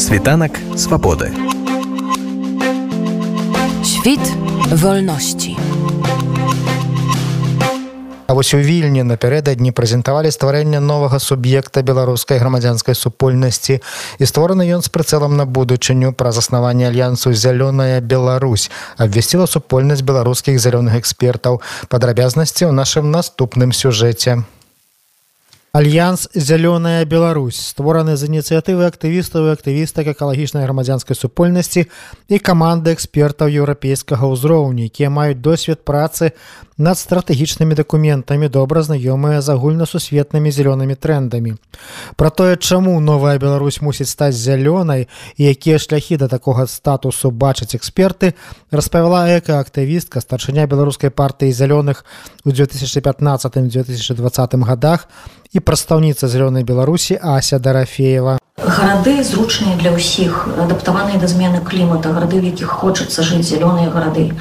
Світанак свабоды. Świt wolności. А вось у вільні напярэдадні прэзентавалі стварэнне новага суб'екта беларускай грамадзянскай супольнасці і створаны ён з прыцэлам на будучыню праз заснаванне альянсу зялёная Беларусь абвясціла супольнасць беларускіх зялёных экспертаў падрабязнасці ў нашым наступным сюжэце. Альянс зялёная Беларусь створаны з ініцыятывы актывістаў і актывістак экалагічнай грамадзянскай супольнасці і каманды экспертаў еўрапейскага ўзроўню, якія маюць досвед працы над стратэгічнымі дакументамі добра знаёмыя з агульнасусветнымі зялёнымі трендамі. Пра тое, чаму новая Беларусь мусіць стаць зялёнай і якія шляхі да такога статусу бачаць эксперты, распавяла экаактывістка старшыня беларускай партыі зялёных у 2015-2020 годах і прадстаўніца зялёнай Беларусі Ася Дарафеева. Гарады зручныя для ўсіх, адаптаваныя да змены клімата, гарады, в якіх хочацца жыць зялёныя гарады.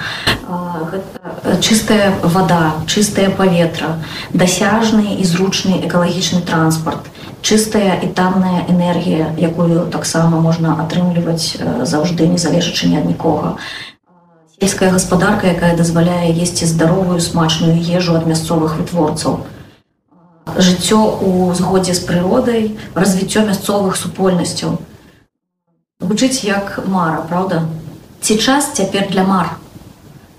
Чыстая вода чыстае паветра дасяжны і зручны экалагічны транспарт чыстая і танная энергія якую таксама можна атрымліваць заўжды не залежачы ні ад нікога. Сельская гаспадарка якая дазваляе есці здаровую смачную ежу ад мясцовых вытворцаў жыццё у згодзе з прыродай развіццё мясцовых супольнасцяў. Гучыць як мара правда ці час цяпер для мар?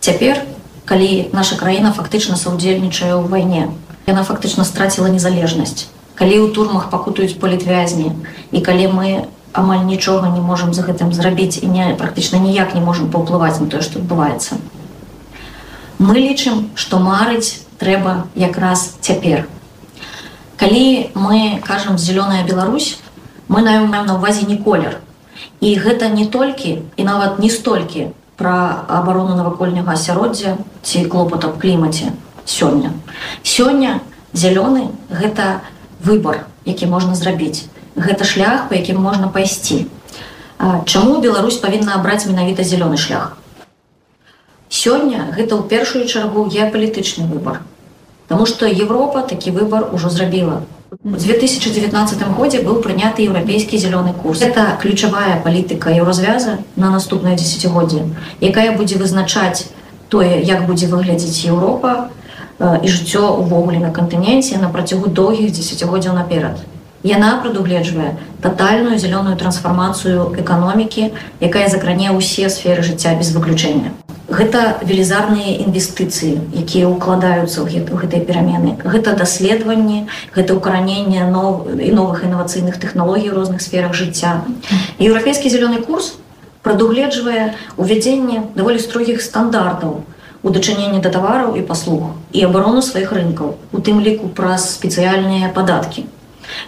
Цяпер калі наша краіна фактычна саўдзельнічае ў вайне яна фактычна страціла незалежнасць. Калі ў турмах пакутаюць палітвязні і калі мы амаль нічога не можемм за гэтым зрабіць і не практычна ніяк не можемм паўплываць на тое што адбываецца. Мы лічым што марыць трэба якраз цяпер калі мы кажам зялёная Беларусь мы наем на увазе не колер і гэта не толькі і нават не столькі пра абарону навакольняга асяроддзя ці клопат аб клімаце сёння. Сёння зялёны гэта выбар, які можна зрабіць. Гэта шлях, па якім можна пайсці. Чаму Беларусь павінна абраць менавіта зялёны шлях? Сёння гэта ў першую чаргу геапалітычны выбар. Таму што Еўропа такі выбар ужо зрабіла. У 2019 годзе быў прыняты еўрапейскі зялёны курс. Это ключавая палітыка еўразвяза на наступнае дзесяцігоддзе, якая будзе вызначаць тое, як будзе выглядзець Еўропа і жыццё ўвогуле на кантыненце на працягу доўгіх дзесяцігоддзяў наперад. Яна прадугледжвае татальную зялёную трансфармацыю эканомікі, якая закране ўсе сферы жыцця без выключэння гэта велізарныя інвестыцыі якія ўкладаюцца ў гэтай перамены. Гэта даследаванні гэта ўкараненне нов і новых інавацыйных тэхналогій у розных сферах жыцця. Еўрапейскі зялёны курс прадугледжвае увядзенне даволі строгіх стандартаў у дачыненні да тавараў і паслуг і абарону сваіх рынкаў у тым ліку праз спецыяльныя падаткі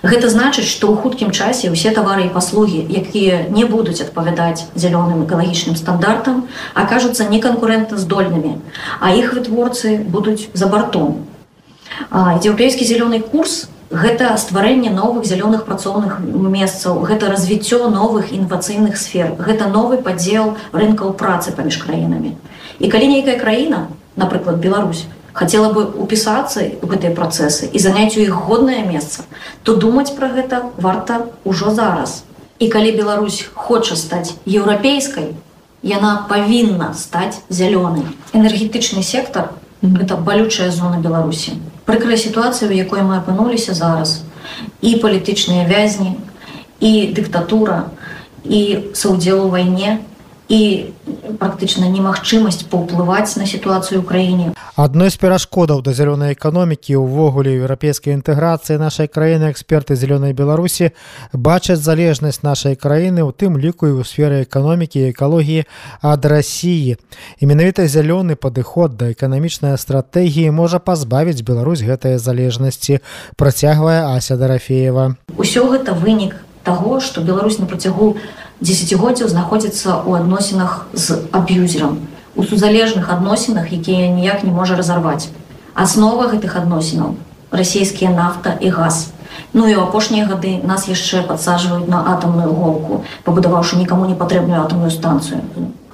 Гэта значыць, што ў хуткім часе ўсе тавары і паслугі, якія не будуць адпавядаць зялёным экалагічным стандартам, акажуцца неканкурэнтна здольнымі, а іх вытворцы будуць за бартом. Еўрапейскі зялёны курс гэта стварэнне новых зялёных працоўных месцаў, гэта развіццё новых інвацыйных сфер, гэта новы падзел рынкаў працы паміж краінамі. І калі нейкая краіна, напрыклад Беларусь, хотела бы упісацца в гэтыя працэсы і заняць у іх годнае месца то думаць пра гэта варта ўжо зараз. І калі Беларусь хоча стаць еўрапейскай яна павінна стаць зялёнай энергетычны сектор это балючая зона беларусі прыкрая сітуацыя у якой мы апынуліся зараз. І палітычныя вязні і дыктатура і саўдзел у вайне і практычна немагчымасць паўплываць на сітуацыю ў краіне. Адной з перашкодаў да зялёнай эканомікі ўвогуле еўрапейскай інтэграцыі нашай краіны эксперты зялёнай беларусі бачаць залежнасць нашай краіны у тым ліку і ў сферы эканомікі і экалогіі ад рассіі і менавіта зялёны падыход да эканамічнай стратэгіі можа пазбавіць Беларусь гэтыя залежнасці працягвае ася дарафеева. Усё гэта вынік таго што Беларусь на працягу десятгоддзяў знаходзіцца ў адносінах з аб'юзерам у сузалежных адносінах якія ніяк не можа разарваць. Аснова гэтых адносінаў расійскія нафта і газ. Ну і ў апошнія гады нас яшчэ падсаджваюць на атамную голку пабудаваўшы нікому не патрэбную атомную станцыю.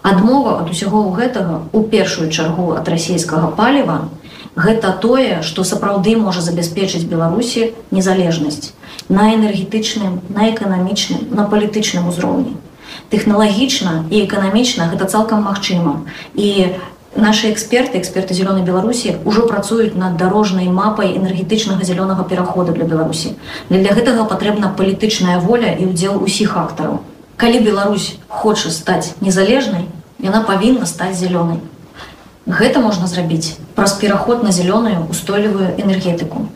Адмова ад усяго гэтага у першую чаргу ад расійскага паліва гэта тое што сапраўды можа забяспечыць беларусі незалежнасць на энергетычным, на эканамічным, на палітычным узроўні. Тэхналагічна і эканамічна гэта цалкам магчыма. І наши эксперты, эксперты зеленой Беларуси уже працуюць над дорожнай мапай энергетычнага зялёнага перахода для Беларусі. Для гэтага патрэбна палітычная воля і ўдзел усіх актараў. Калі Беларусь хоча стаць незалежнай, яна павінна стаць зялёнай. Гэта можна зрабіць праз пераход на зялёную устойлівую энергетыку.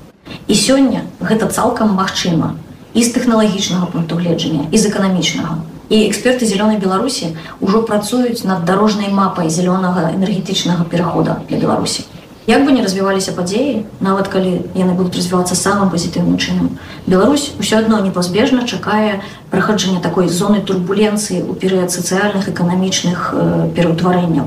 І сёння гэта цалкам магчыма і з тэхналагічнага пункту гледжання і з эканамічнага. І эксперты зялёнай беларусі ўжо працуюць над дарожнай мапай зялёнага энергетычнага перахода для беларусі як бы не развіваліся падзеі нават калі яны будуць развівацца самым пазітыўным чынам Беларусь усё адно непазбежна чакае праходжання такой зоны турбуленцыі ў перыяд сацыяльных эканамічных э, пераўтварэнняў.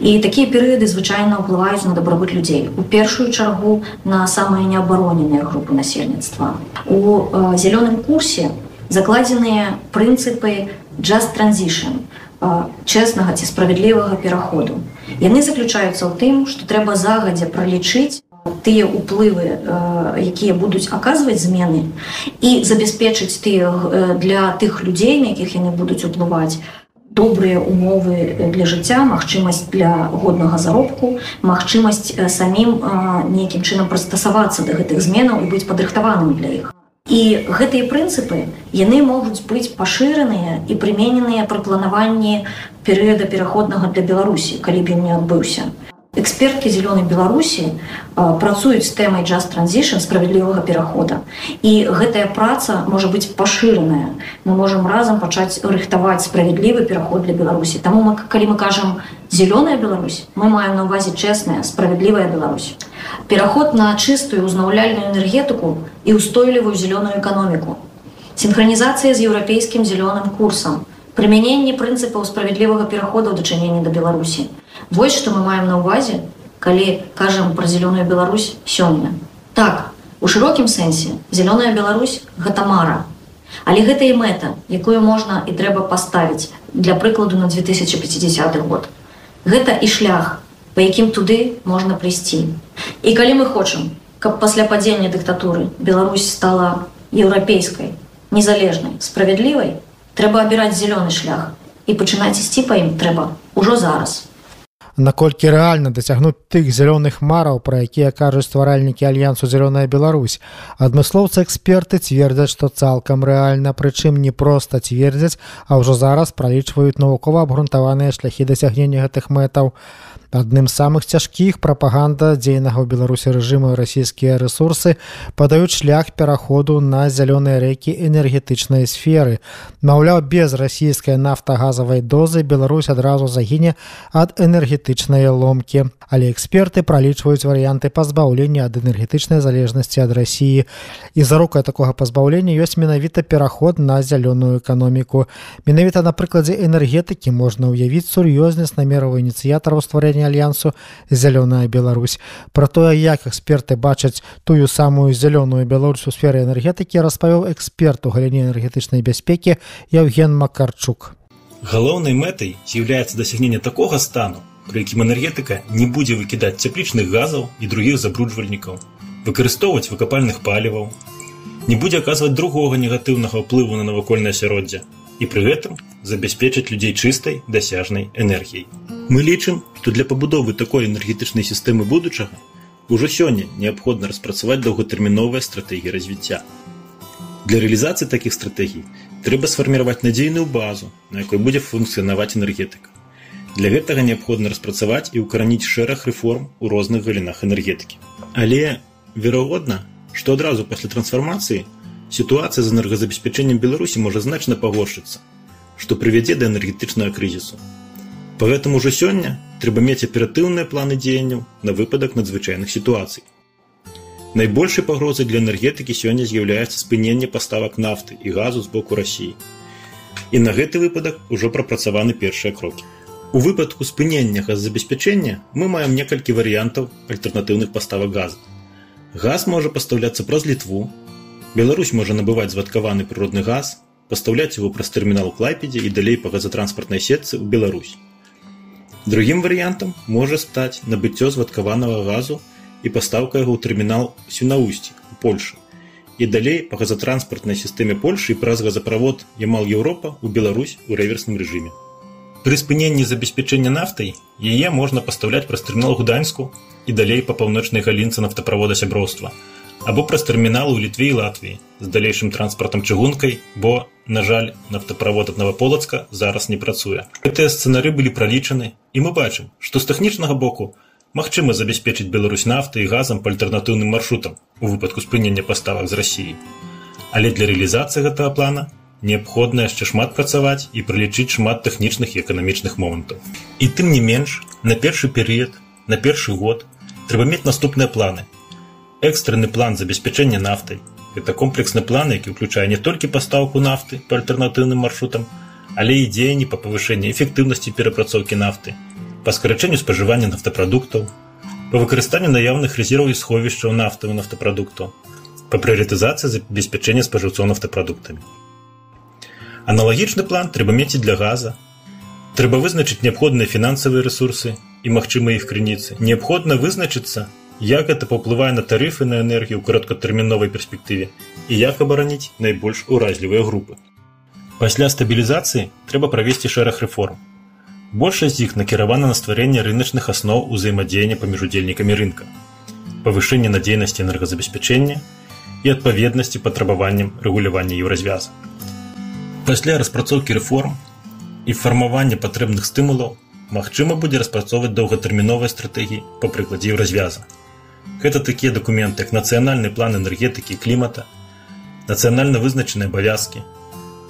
І такія перыяды звычайна ўплываюць на дабрабыт людзей. У першую чаргу на самыя неабароненыя групы насельніцтва. У э, зялёным курсе закладзеныя прынцыпы transition чэснага ці справядлівага пераходу. Яны заключаюцца ў тым што трэба загадзя пралічыць тыя уплывы якія будуць аказваць змены і забяспечыць тыя для тых людзей на якіх яны будуць уплываць добрыя умовы для жыцця магчымасць для годнага заробку магчымасць самім нейкім чынам прыстасавацца да гэтых зменаў і быць падрыхтаваным для іх І гэтыя прынцыпы яны могуць быць пашыраныя і прымененыя пры планаванні перыяда пераходнага для Беларусі, калі б ён не адбыўся. Эксперткі зялёнай беларусі працуюць з тэмай just transition справядлівага перахода і гэтая праца можа быць пашыраная. Мы можемм разам пачаць рыхтаваць справядлівы пераход для беларусі. Таму мы калі мы кажам зялёная Беларусь мы маем на увазе чэсная справядлівая Беларусь пераход на чыстую узнаўляльную энергетыку і устойлівую зялёную эканоміку. Синхронізацыя з еўрапейскім зялёным курсам прымяненне прынцыпаў справядлівага перахода ў дачыненні да беларусі Вось што мы маем на ўвазе, калі кажам пра зялёную Беларусь сёння. Так, у шырокім сэнсе зялёная Беларусь гэта мара. Але гэта і мэта, якую можна і трэба паставіць для прыкладу на 2050 год. Гэта і шлях, па якім туды можна прыйсці. І калі мы хочам, каб пасля падзення дыктатуры Беларусь стала еўрапейскай, незалежнай, справядлівай, трэба абіраць зялёны шлях. І пачынаць ісці па ім трэба ўжо зараз. Наколькі рэальна дасягнуць тых зялёных мараў пра якія кажуць стваральнікі альянсу зялёная Беларусь адмыслоўцы эксперты цвердзяць што цалкам рэальна прычым не проста цвердзяць а ўжо зараз пралічваюць навукова абгрунтаваныя шляхі дасягнення гэтых мэтаў адным з самых цяжкіх прапаганда дзейнага ў беларусі рэжыму расійскія рэсурсы падаюць шлях пераходу на зялёныя рэкі энергетычнай сферы. Маўляў без расійскай нафтагазавай дозы Беларусь адразу загіне ад энергетычнай ломкі. Але эксперты пралічваюць варыянты пазбаўлення ад энергетычнай залежнасці ад рассіі і зарукай такога пазбаўлення ёсць менавіта пераход на зялёную эканоміку. Менавіта на прыкладзе энергетыкі можна ўявіць сур'ёзнасць намераў ініцыятараў стварэння альянсу зялёная Беларусь про тое як эксперты бачаць тую самую зялёную беларусу сферы энергетыкі распавёў эксперт у галіне энергетычнай бяспекі Евген макарчук галоўнай мэтай з'яўляецца дасягнення такога стану пры якім энергетыка не будзе выкідаць цяплічных газаў і другіх забруджвальнікаў выкарыстоўваць выкапальных паліваў не будзе аказваць другога негатыўнага ўплыву на навакольнае асяроддзе і пры гэтым забяспечыць людзей чыстай дасяжнай энергіяй. Мы лічым, што для пабудовы такой энергетычнай сістэмы будучага ўжо сёння неабходна распрацаваць доўгатэрміновыя стратэгіі развіцця. Для рэалізацыі такіх стратэгій трэба сфарміраваць надзейную базу, на якой будзе функцыянаваць энергетыка. Для гэтага неабходна распрацаваць і ўкараніць шэраг рэформ у розных галінах энергетыкі. Але верагодна, што адразу пасля трансфармацыі сітуацыя з энергазабеспячэннем беларусі можа значна пагоршыцца што прывядзе да энергетычнага крызісу по гэтым ужо сёння трэба мець аператыўныя планы дзеянняў на выпадак надзвычайных сітуацый. Найбольшай пагрозай для энергетыкі сёння з'яўляецца спыненне паставак нафты і газу з боку рассіі і на гэты выпадак ужо прапрацаваны першыя крокі. У выпадку спынення газзабеспячэння мы маем некалькі варыянтаў альтэрнатыўных паставак газа. Газ можа пастаўляцца праз літву Беларусь можа набываць звадкаваны прыродны газ, пастаўляць его праз тэрмінал клайпедзе і далей па газатранспартнай сетцы ў Беларусь. Другім варыянтам можа стаць набыццё звадкаванага газу і пастаўка яго ў тэрмінал сюнаусці у Польшы і далей па газатранспартнай сістэме Польшы і праз газаправод Ямал Еўропа ў Беларусь у рэверсным рэжыме. Пры спыненні забеспячэння нафтай яе можна пастаўляць праз тэрмінал гуданьску і далей па паўночнай галінцы нафтаправода сяброўства або праз тэрміналы ў літве і Латвіі з далейшым транспартам чыгункай, бо, на жаль, нафтаправод ад Наваполацка зараз не працуе. Гэтыя сцэнары былі пралічаны і мы бачым, што з тэхнічнага боку магчыма забяспечыць Беларусь нафты і газам па альтэрнатыўным маршрутам у выпадку спынення паставак з рассіі. Але для рэалізацыі гэтага плана неабходна яшчэ шмат працаваць і прылічыць шмат тэхнічных і эканамічных момантаў. І тым не менш, на першы перыяд, на першы год трэба мець наступныя планы. Экстраны план забеспячэння нафтай гэта комплексны план, які ўключае не толькі пастаўку нафты па альтэрнатыўным маршрутам, але і дзеянні па павышэнні эфектыўнасці перапрацоўкі нафты, па скарачэнню спажывання нафтапрадуктаў, па выкарыстанню наяўных рэзерваў і сховішчаў нафтавы нафтапрадуктаў, па прыярытызацыі забеспячэння спажыўцоў нафтапрадуктамі. Аналагічны план трэба мець для газа. Трэба вызначыць неабходныя фінансавыя рэсурсы і магчымыя іх крыніцы. Неабходна вызначыцца, як гэта паўплывае на тарыфы на энергію ў кароткатэрміновай перспектыве і як абараніць найбольш уразлівыя групы. Пасля стабілізацыі трэба правесці шэраг рэформ. Большасць з іх накіравана на стварэнне рыначных асноў узаемадзеяння паміж удзельнікамі рынка, павышэнне надзейнасці энергазабеспячэння і адпаведнасці патрабаванням рэгулявання еўразвяза. Пасля распрацоўкі рэформ і фармавання патрэбных стымулаў магчыма будзе распрацоўваць доўгатэрміновыя стратэгіі па прыкладзе еўразвяза. Гэта такія дакументы, як нацыянальны план энергетыкі клімата, нацыянальна вызначаныя абавязкі,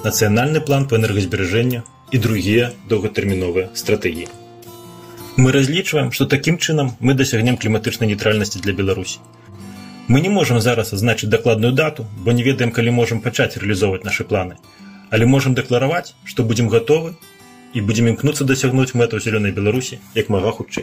нацыянальны план па энергазберажэнню і другія доўгатэрміновыя стратэгіі. Мы разлічваем, што такім чынам мы дасягнем кліматычнай нейтральнасці для Беларусі. Мы не можам зараз азначыць дакладную дату, бо не ведаем, калі можам пачаць рэалізоўваць нашы планы але можам дэклараваць што будзем гатовы і будзем імкнуцца дасягнуць мэтаў зялёнай беларусі як мага хутчэй